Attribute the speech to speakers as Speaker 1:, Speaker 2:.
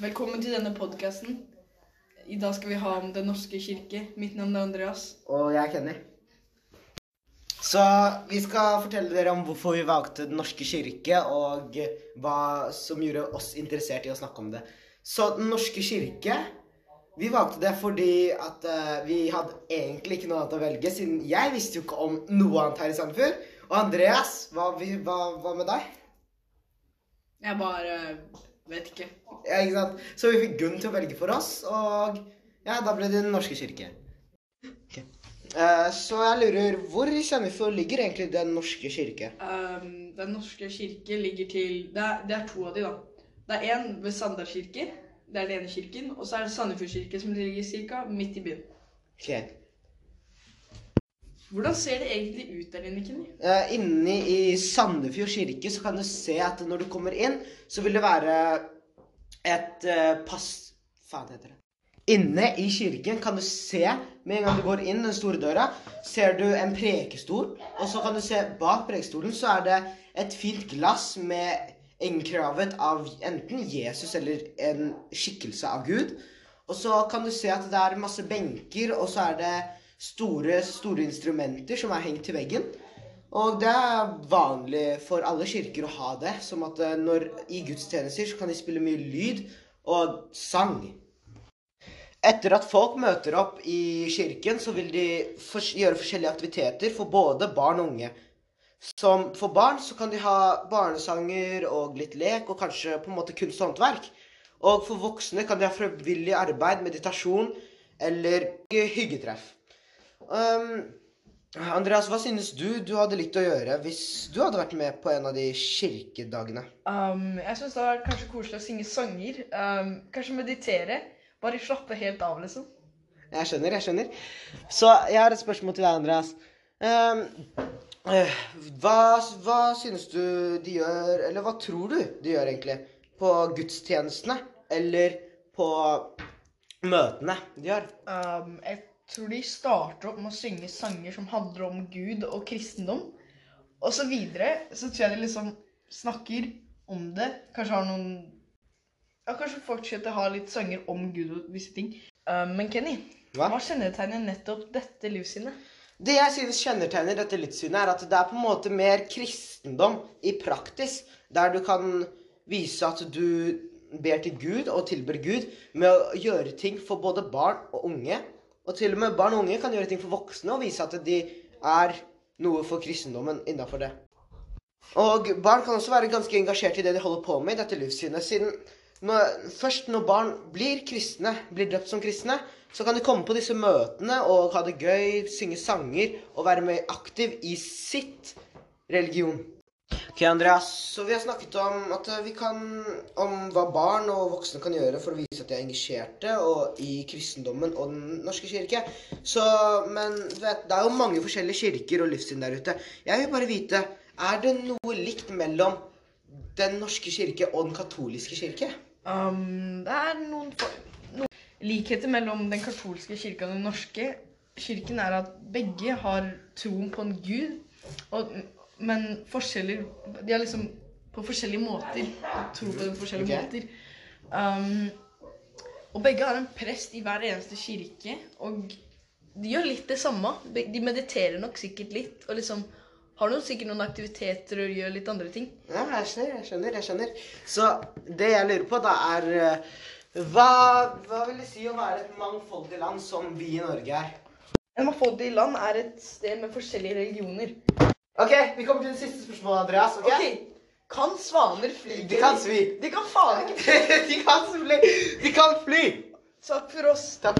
Speaker 1: Velkommen til denne podkasten. I dag skal vi ha om Den norske kirke. Mitt navn er Andreas.
Speaker 2: Og jeg er Kenny. Så vi skal fortelle dere om hvorfor vi valgte Den norske kirke, og hva som gjorde oss interessert i å snakke om det. Så Den norske kirke Vi valgte det fordi at uh, vi hadde egentlig ikke noe annet å velge, siden jeg visste jo ikke om noe annet her i Sandefjord. Og Andreas, hva, vi- hva, hva med deg?
Speaker 1: Jeg bare vet ikke.
Speaker 2: Ja, ikke sant? Så vi fikk Gunn til å velge for oss, og ja, da ble det Den norske kirke. Ok. Uh, så jeg lurer, hvor i Sandefjord ligger egentlig Den norske kirke?
Speaker 1: Um, den norske kirke ligger til det er, det er to av de, da. Det er én ved Sandar kirke. Det er den ene kirken. Og så er det Sandefjord kirke, som ligger ca. midt i byen.
Speaker 2: Ok.
Speaker 1: Hvordan ser det egentlig ut der inne, Kenny?
Speaker 2: Uh, inni i Sandefjord kirke så kan du se at når du kommer inn, så vil det være et uh, pass... Faen heter det. Inne i kirken kan du se, med en gang du går inn den store døra, ser du en prekestol. Og så kan du se bak prekestolen så er det et fint glass med innkravet av enten Jesus eller en skikkelse av Gud. Og så kan du se at det er masse benker, og så er det store, store instrumenter som er hengt til veggen. Og det er vanlig for alle kirker å ha det. Som at eh, når i gudstjenester så kan de spille mye lyd og sang. Etter at folk møter opp i kirken, så vil de for, gjøre forskjellige aktiviteter for både barn og unge. Som for barn så kan de ha barnesanger og litt lek, og kanskje på en måte kunst og håndverk. Og for voksne kan de ha frivillig arbeid, meditasjon eller hyggetreff. Um, Andreas, hva synes du du hadde likt å gjøre hvis du hadde vært med på en av de kirkedagene?
Speaker 1: Um, jeg syns det var kanskje koselig å synge sanger. Um, kanskje meditere. Bare slappe helt av, liksom.
Speaker 2: Jeg skjønner, jeg skjønner. Så jeg har et spørsmål til deg, Andreas. Um, uh, hva, hva synes du de gjør, eller hva tror du de gjør egentlig, på gudstjenestene? Eller på møtene de har?
Speaker 1: Jeg tror de starter opp med å synge sanger som handler om Gud og kristendom. Og så videre så tror jeg de liksom snakker om det. Kanskje har noen Ja, kanskje fortsetter å ha litt sanger om Gud og visse ting. Uh, men Kenny,
Speaker 2: Hva?
Speaker 1: hva kjennetegner nettopp dette livssynet?
Speaker 2: Det jeg synes kjennetegner dette livssynet, er at det er på en måte mer kristendom i praktis, der du kan vise at du ber til Gud og tilber Gud med å gjøre ting for både barn og unge. Og til og med barn og unge kan gjøre ting for voksne og vise at de er noe for kristendommen innafor det. Og barn kan også være ganske engasjert i det de holder på med i dette livssynet, siden når, først når barn blir kristne, blir døpt som kristne, så kan de komme på disse møtene og ha det gøy, synge sanger og være mer aktiv i sitt religion. Ok, Andreas, så vi har snakket om, at eh, vi kan, om hva barn og voksne kan gjøre for å vise at de er engasjerte og i kristendommen og Den norske kirke. Så, men du vet, det er jo mange forskjellige kirker og livssyn der ute. Jeg vil bare vite, er det noe likt mellom Den norske kirke og Den katoliske kirke?
Speaker 1: Um, det er noen, noen likheter mellom den katolske kirke og den norske kirken er at begge har troen på en gud, og, men forskjeller De er liksom på forskjellige måter. Tror på det på forskjellige
Speaker 2: okay.
Speaker 1: måter. Um, og begge har en prest i hver eneste kirke, og de gjør litt det samme. De mediterer nok sikkert litt, og liksom har noen, sikkert noen aktiviteter og gjør litt andre ting.
Speaker 2: Ja, jeg skjønner, jeg skjønner. jeg skjønner. Så det jeg lurer på, da, er eh, hva, hva vil det si å være et mangfoldig land som vi i Norge er?
Speaker 1: En mangfoldig land er et sted med forskjellige religioner.
Speaker 2: Ok, vi kommer til det siste spørsmålet, Andreas.
Speaker 1: ok? Kan svaner fly?
Speaker 2: De kan svi.
Speaker 1: De kan faen ikke
Speaker 2: de kan fly! De kan fly!
Speaker 1: Takk for oss.
Speaker 2: Takk